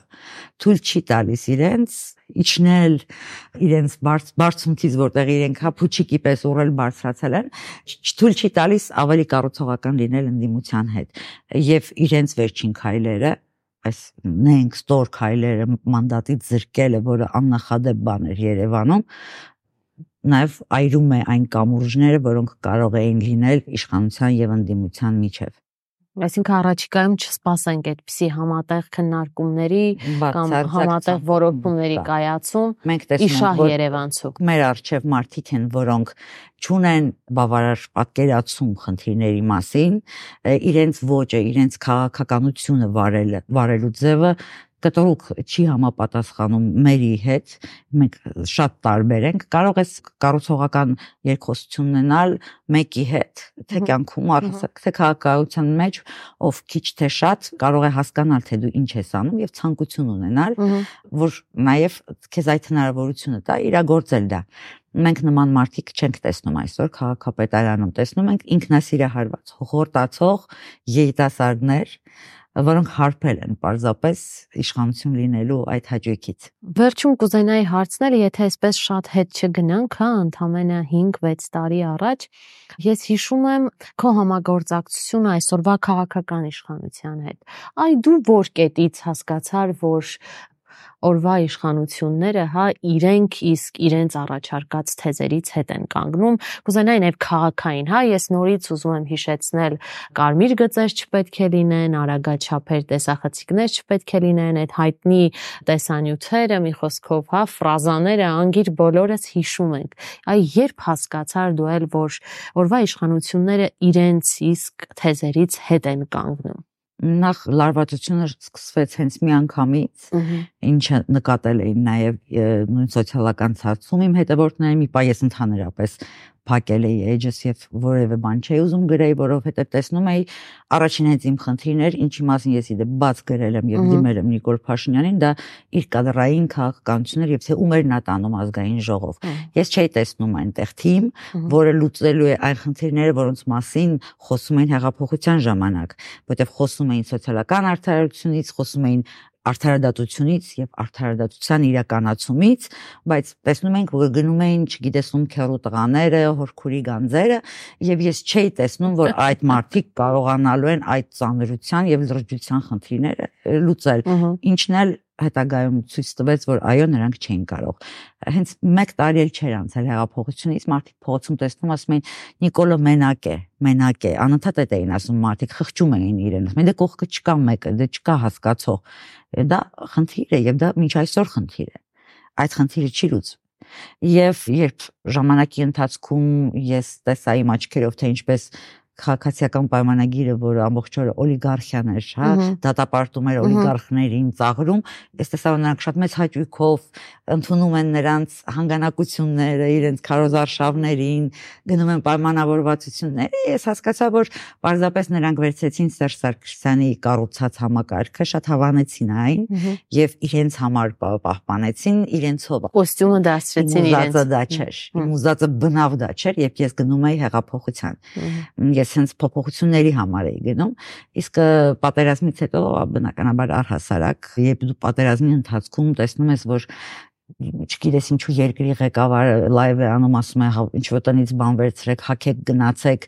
թույլ չի տալիս իրենց իջնել իրենց բարձունքից, որտեղ իրենք հա փուչիկի պես ուռել բարձրացել են, թույլ չի տալիս ավելի կառուցողական լինել ընդդիմության հետ եւ իրենց վերջին քայլերը այս նենք ստոր քայլերը մանդատից զրկելը, որը աննախադեպ բան էր Երևանում, նաև այրում է այն կամուրջները, որոնք կարող էին լինել իշխանության եւ ընդդիմության միջև։ Այսինքն առաջիկայում չսպասենք այդպիսի համատեղ քննարկումների կամ համատեղ որոշումների կայացում։ Մենք տեսնում ենք, որ Երևանցու մեր արչև մարդիկ են, որոնք ճունեն բավարար պատկերացում խնդիրների մասին, իրենց ոճը, իրենց քաղաքականությունը վարել վարելու ձևը կտրուկ չի համապատասխանում մերի հետ, մենք շատ տարբեր ենք, կարող ես կառուցողական երկխոսություն ունենալ մեկի հետ, թե կյանքում առհասարակ, թե քաղաքականության մեջ, ով քիչ թե շատ կարող է հասկանալ, թե դու ինչ ես անում եւ ցանկություն ունենալ, որ նաեւ քեզ այդ հնարավորությունը տա իրագործել դա մենք նման մարդիկ չենք տեսնում այսօր քաղաքապետարանում տեսնում ենք ինքնասիրահարված հողորտացող երիտասարդներ որոնք հարբել են պարզապես իշխանություն լինելու այդ հաճույքից։ Վերջում կուզենայի հարցնել, եթե այսպես շատ հետ չգնանք, հա, ընդամենը 5-6 տարի առաջ, ես հիշում եմ քո համագործակցությունը այսօրվա քաղաքական իշխանության հետ։ Այ դու որ կետից հասկացար, որ օրվա իշխանությունները, հա, իրենք իսկ իրենց առաջարկած թեզերից հետ են կանգնում։ Կուզենայի նաև քաղաքային, հա, ես նորից ուզում եմ հիշեցնել կարմիր գծեր չպետք է լինեն, արագաչափեր տեսախցիկներ չպետք է լինեն, այդ հայտնի տեսանյութերը, մի խոսքով, հա, ֆրազաները անգիր բոլորս հիշում ենք։ Այ երբ հասկացար դու էլ, որ օրվա իշխանությունները իրենց իսկ թեզերից հետ են կանգնում նախ լարվածությունը սկսվեց հենց մի անգամից, ինչը նկատել էին նաև նույն սոցիալական ցածում իմ հետևորդները, մի պա ես ընդհանրապես փակել էի edge-ս եւ որևէ բան չէի ուզում գրեի, որովհետեւ տեսնում էի առաջին հենց իմ խնդիրներ, ինչի մասին ես իդե բաց գրել եմ եւ դիմել եմ Նիկոլ Փաշինյանին, դա իր կադրային քաղաքականություններ եւ թե ում էր նա տանում ազգային ժողով։ Ես չէի տեսնում այնտեղ թիմ, որը լուծելու է այն խնդիրները, որոնց մասին խոսում էին հեղափոխության ժամանակ, որտեղ խոսում էին սոցիալական արդարությունից, խոսում էին արդարադատությունից եւ արդարադատության իրականացումից, բայց տեսնում ենք, որ գնում էին, չգիտես ում քերու տղաները, հորքուրի գանձերը եւ ես չէի տեսնում, որ այդ մարդիկ կարողանալու են այդ ծանրության եւ լրջության խնդիրները լուծել։ Ինչն էլ հետագայում ցույց տվեց, որ այո, նրանք չէին կարող։ Հենց 1 տարի էլ չէր անցել հեղափոխությունից, մարդիկ փողոցում տեսնում ասում էին Նիկոլը մենակ է, մենակ է, անընդհատ այդ էին ասում մարդիկ, խղճում էին իրեն, ասում են դե կողքը չկա մեկը, դե չկա հասկացող։ Դա խնդիր է եւ դա մինչ այսօր խնդիր է։ Այդ խնդիրը չի լուծվում եւ երբ ժամանակի ընթացքում ես տեսա իմ աչքերով թե ինչպես քաղաքացիական պայմանագիրը, որը ամբողջ օրը օլիգարխիան էր, հա, դատապարտում էր օլիգարխներին, ծաղրում, ես տեսա որ նրանք շատ մեծ հաճույքով ընդունում են նրանց հանգանակությունները, իրենց քարոզարշավներին, գնում են պայմանավորվածությունները։ Ես հասկացա, որ պարզապես նրանք վերցեցին Սերժ Սարգսյանի կառուցած համակարգը, շատ հավանեցին այն եւ իրենց համար պահպանեցին իրենցով։ Կոստյումը դասրեցին իրենց։ Ուզածը դա չէր։ Ուզածը բնավ դա չէր, երբ ես գնում էի հեղափոխության։ Ես ես հենց փոփոխությունների համար էի գնում իսկ պատերազմից հետո բնականաբար առհասարակ երբ դու պատերազմի ընթացքում տեսնում ես որ չգիտես ինչու երկրի ղեկավարը լայվ է անում ասում է հա, ինչ որ տնից բան վերցրեք հակեք գնացեք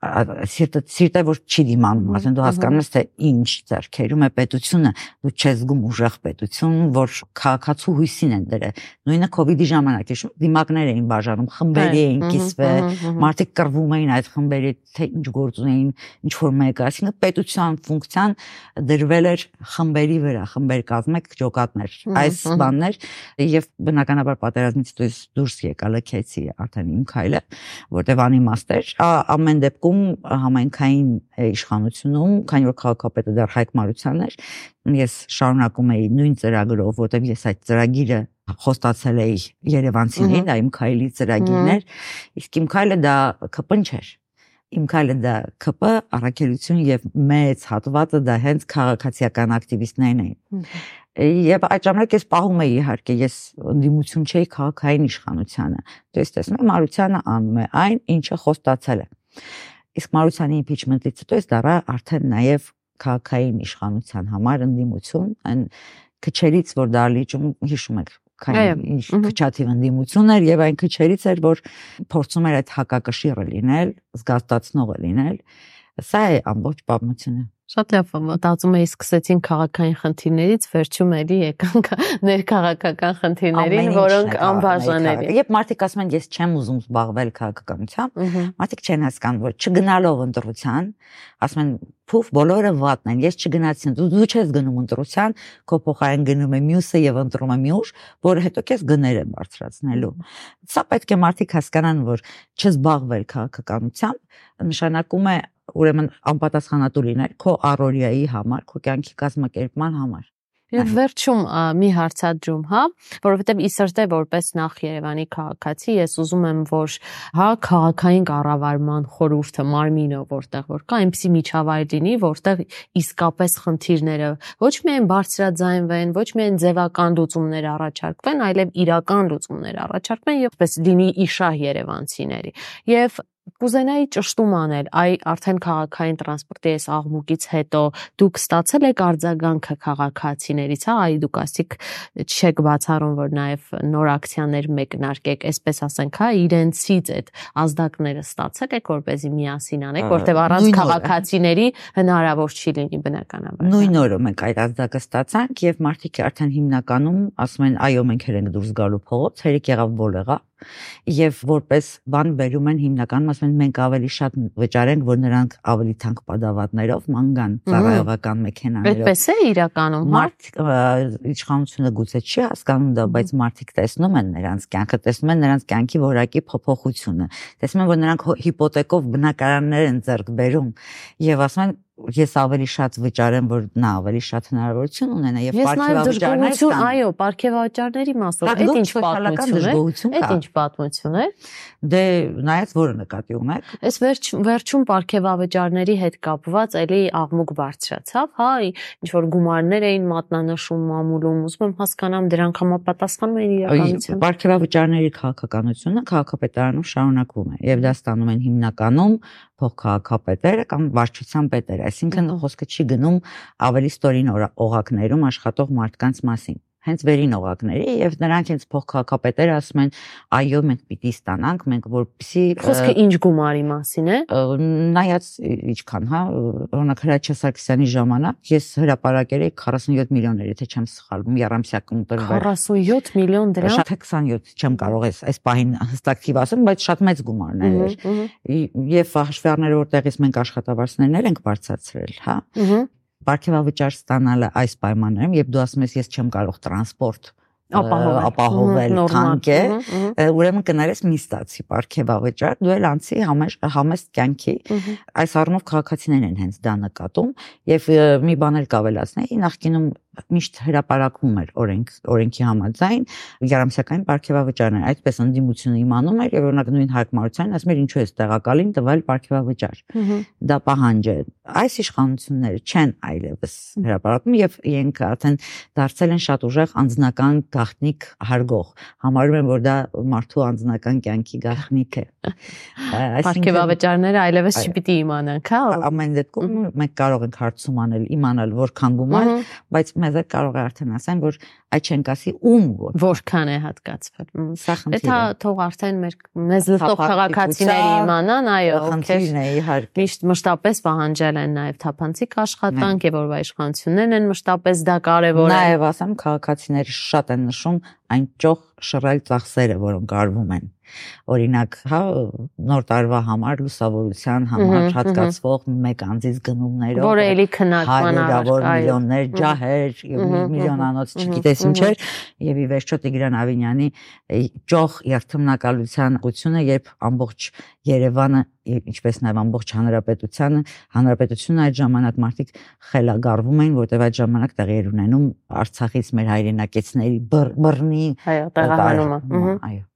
սիրտը սիրտը որ չի դիմանում, ասեն դու հասկանում ես թե ինչ ձեռքերում է պետությունը, դու չես զգում ուժեղ պետություն, որ քաղաքացու հույսին են դրել։ Նույնը կ ូវ իդի ժամանակ է, դիմակներ էին բաժանում, խմբերի էին կիսվել, մարդիկ կռվում էին այդ խմբերի, թե ինչ գործ ունեին, ինչ որ մեկը, այսինքն պետության ֆունկցիան դրվել էր խմբերի վրա, խմբեր կազմեք ջոկատներ, այս բաններ եւ բնականաբար պատերազմից դուրս եկա լքեցի արդեն իմ քայլը, որտեվ անիմաստ էր, ամեն դեպքում դեպքում համայնքային իշխանությունում, քանի որ քաղաքապետը դեռ Հայկ Մարությանն էր, ես շարունակում էի նույն ծրագրով, որտեղ ես այդ ծրագիրը խոստացել էի Երևանցիներին, դա իմ քայլի ծրագիրն էր, իսկ իմ քայլը դա ԿՊ-ն չէր իմ քայլը դա ԿՊ առաքելություն եւ մեծ հատվածը դա հենց քաղաքացիական ակտիվիստներն էին։ Եվ այդ ժամանակ ես պահում էի իհարկե, ես ընդդիմություն չէի քաղաքային իշխանությանը։ Դու ես տեսնում ես Մարությանը անում է այն, ինչը խոստացել է։ Իսկ Մարությանի impeachment-ից հետո էս դառա արդեն նաև քաղաքային իշխանության համար ընդդիմություն, այն քչերից որ դա լիճում հիշում եք քանի ինչ քչաթիվ ընդդիմություն էր եւ այն քչերից էր որ փորձում էր այդ հակակշիռը լինել, զգաստացնողը լինել։ Սա է ամբողջ պատմությունը։ Շատ լավ, մտածում էի սկսեցին քաղաքային խնդիրներից, վերջում էլի եկանք ներքաղաքական խնդիրներին, որոնք անբաժան են։ Երբ մարդիկ ասում են ես չեմ ուզում զբաղվել քաղաքականությամբ, մարդիկ չեն հասկանում, որ չգնալով ընտրության, ասում են փուֆ բոլորը վատն են։ Ես չգնացին, դու դու չես գնում ընտրության, քո փոխարեն գնում է մյուսը եւ ընտրում է մյուս, որը հետո քեզ գները բարձրացնելու։ Սա պետք է մարդիկ հասկանան, որ չզբաղվել քաղաքականությամբ նշանակում է ուրեմն անպատասխանատու լինել քո առօրյայի համար, քո կյանքի կազմակերպման համար։ Եվ վերջում մի հարցադրում, հա, որովհետև իսրտե որպես նախ Երևանի քաղաքացի ես ուզում եմ, որ հա քաղաքային կառավարման խորհուրդը մարմինը որտեղ որ կա, այնպիսի միջավայր լինի, որտեղ իսկապես խնդիրները ոչ միայն բարձրաձայնվեն, ոչ միայն ձևական լուծումներ առաջարկվեն, այլև իրական լուծումներ առաջարկվեն եւ պես լինի իշահ Երևանցիների։ Եւ կուզենայի ճշտում անել, այ արդեն քաղաքային տրանսպորտի այս աղմուկից հետո դուք ստացել եք արձագանքը քաղաքացիներից, հա, այ դուք ասիք չեք բացառում, որ նաև նոր ակցիաներ մեկնարկեք, այսպես ասենք, հա, իրենցից այդ ազդակները ստացել եք, որպեսզի միասին անեք, որտեղ առանց քաղաքացիների հնարավոր չի լինի բնականաբար։ Նույն օրը մենք այդ ազդակը ստացանք եւ մարդիկ արդեն հիմնականում ասում են, այո, մենք հերենք դուրս գալու փողոց, հերիք եղավ բոլեղա եւ որպես բան վերում են հիմնականում ասում են մենք ավելի շատ վճարենք, որ նրանք ավելի թանկ պատավատներով մանգան ծառայողական մեքենաներով։ Այդպես է իրականում։ հա։ Մարդ իշխանությունը գուցե չի հասկանում դա, բայց մարդիկ տեսնում են նրանց կյանքը, տեսնում են նրանց կյանքի որակի փոփոխությունը։ Տեսնում են, որ նրանք հիպոթեքով բնակարաններ են ձեռք բերում եւ ասում են ես ավելի շատ վճարեմ, որ նա ավելի շատ հնարավորություն ունենա եւ պարգևավճարներ ստանա։ Այո, պարգևավճարների մասով։ Այդ ինչ պատմություն է։ Այդ ինչ պատմություն է։ Դե նայած որը նկատի ունեք։ Այս վերջ վերջում պարգևավճարների հետ կապված էլի աղմուկ բարձրացավ, հա, ինչ որ գումարներ էին մատնանշում մամուլում, ուզում եմ հասկանամ դրանք համապատասխանում են իրականությանը։ Պարգևավճարների քաղաքականությունը քաղաքապետարանում շարունակվում է եւ դա ստանում են հիմնականում փոխքաղաքապետերը կամ վարչության պետերը, այսինքն խոսքը չի գնում ավելի ստորին օղակներում աշխատող մարդկանց մասին հենց վերին օղակների եւ նրանք հենց փոխքաղաքապետերը ասում են այո մենք պիտի ստանանք մենք որպեսի խոսքը ինչ գումարի մասին է նայած ինչքան հա օրինակ Հրաչյա Սարգսյանի ժամանակ ես հրապարակել էի 47 միլիոններ եթե չեմ սխալվում Երամսյակում տրվել 47 միլիոն դրամ? Շատ 27 չեմ կարող այս այս պահին հստակ թիվ ասեմ բայց շատ մեծ գումարներ էր եւ հաշվի առնելով որտեղից մենք աշխատավարձներներ ենք բարձրացրել հա Պարգևավճար ստանալը այս պայմաններում, երբ դու ասում ես ես չեմ կարող տրանսպորտ ապահովել քանք է ուրեմն կներես մի ստացի պարգևավճար դու էլ անցի համեստ կյանքի այս առումով քաղաքացիներն են հենց դա նկատում եւ մի բան էլ կավելացնեի նախկինում միշտ հրապարակվում էր օրենք օրենքի համաձայն Երամսյակային ապարքեվավճարներ այդպես ընդդիմությունը իմանում էր եւ օրինակ նույն Հայկ Մարությանը ասում էր ինչու է տեղակալին տվել ապարքեվավճար դա պահանջ է այս իշխանությունները չեն այլևս հրապարակում եւ իրենք արդեն դարձել են շատ ուժեղ անձնական գաղտնիք հարգող համարում են որ դա մարդու անձնական կյանքի գաղտնիք է ապարքեվավճարները այլևս չպիտի իմանանք հա ամեն դեպքում մենք կարող ենք հարցում անել իմանալ որքան գումար բայց մեզ է կարող է արդեն ասեն, որ այդ չենք ասի ում որ որքան է հատկացվել։ Սա խնդիր է։ Դա թող արդեն մեր մեզ լսող քաղաքացիները իմանան, այո, խնդիրն է իհարկե։ Միշտ մշտապես պահանջել են նաև թափանցիկ աշխատանք եւ որվա իշխանություններն են մշտապես դա կարևորել։ Նաև ասեմ քաղաքացիները շատ են նշում այն ճոխ շռայլ ծախսերը, որոնք արվում են օրինակ, հա, նոր տարվա համար լուսավորության համար հատկացվող մեկ անձից գնումներով որը էլի քննարկման հարյուրավոր միլիոններ ջահեր եւ միլիոնանոց չգիտես ինչ էր եւ ի վերջո Տիգրան Ավինյանի ճոխ երթմնակալության ուղությունը երբ ամբողջ Երևանը ինչպես նաև ամբողջ հանրապետությանը հանրապետությունը այդ ժամանակ մարդիկ խելագարվում էին որտեղ այդ ժամանակ տեղի էր ունենում Արցախից մեր հայրենակիցների բռնի տեղահանումը այո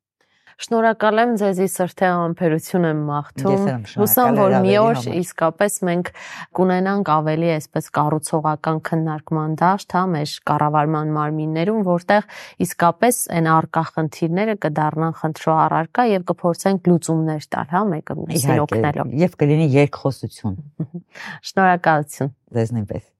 Շնորհակալ եմ ձեզի սրթե ամբերություն եմ մաղթում։ Հուսամ որ մի օր իսկապես մենք կունենանք ավելի այսպես կառուցողական քննարկման դաշտ, հա, մեր կառավարման մարմիններում, որտեղ իսկապես այն արկա խնդիրները կդառնան խնդրո առարկա եւ կփորձենք լուծումներ տալ, հա, մեկը մյուսին օգնելով։ Եվ կլինի երկխոսություն։ Շնորհակալություն։ Ձեզ նույնպես։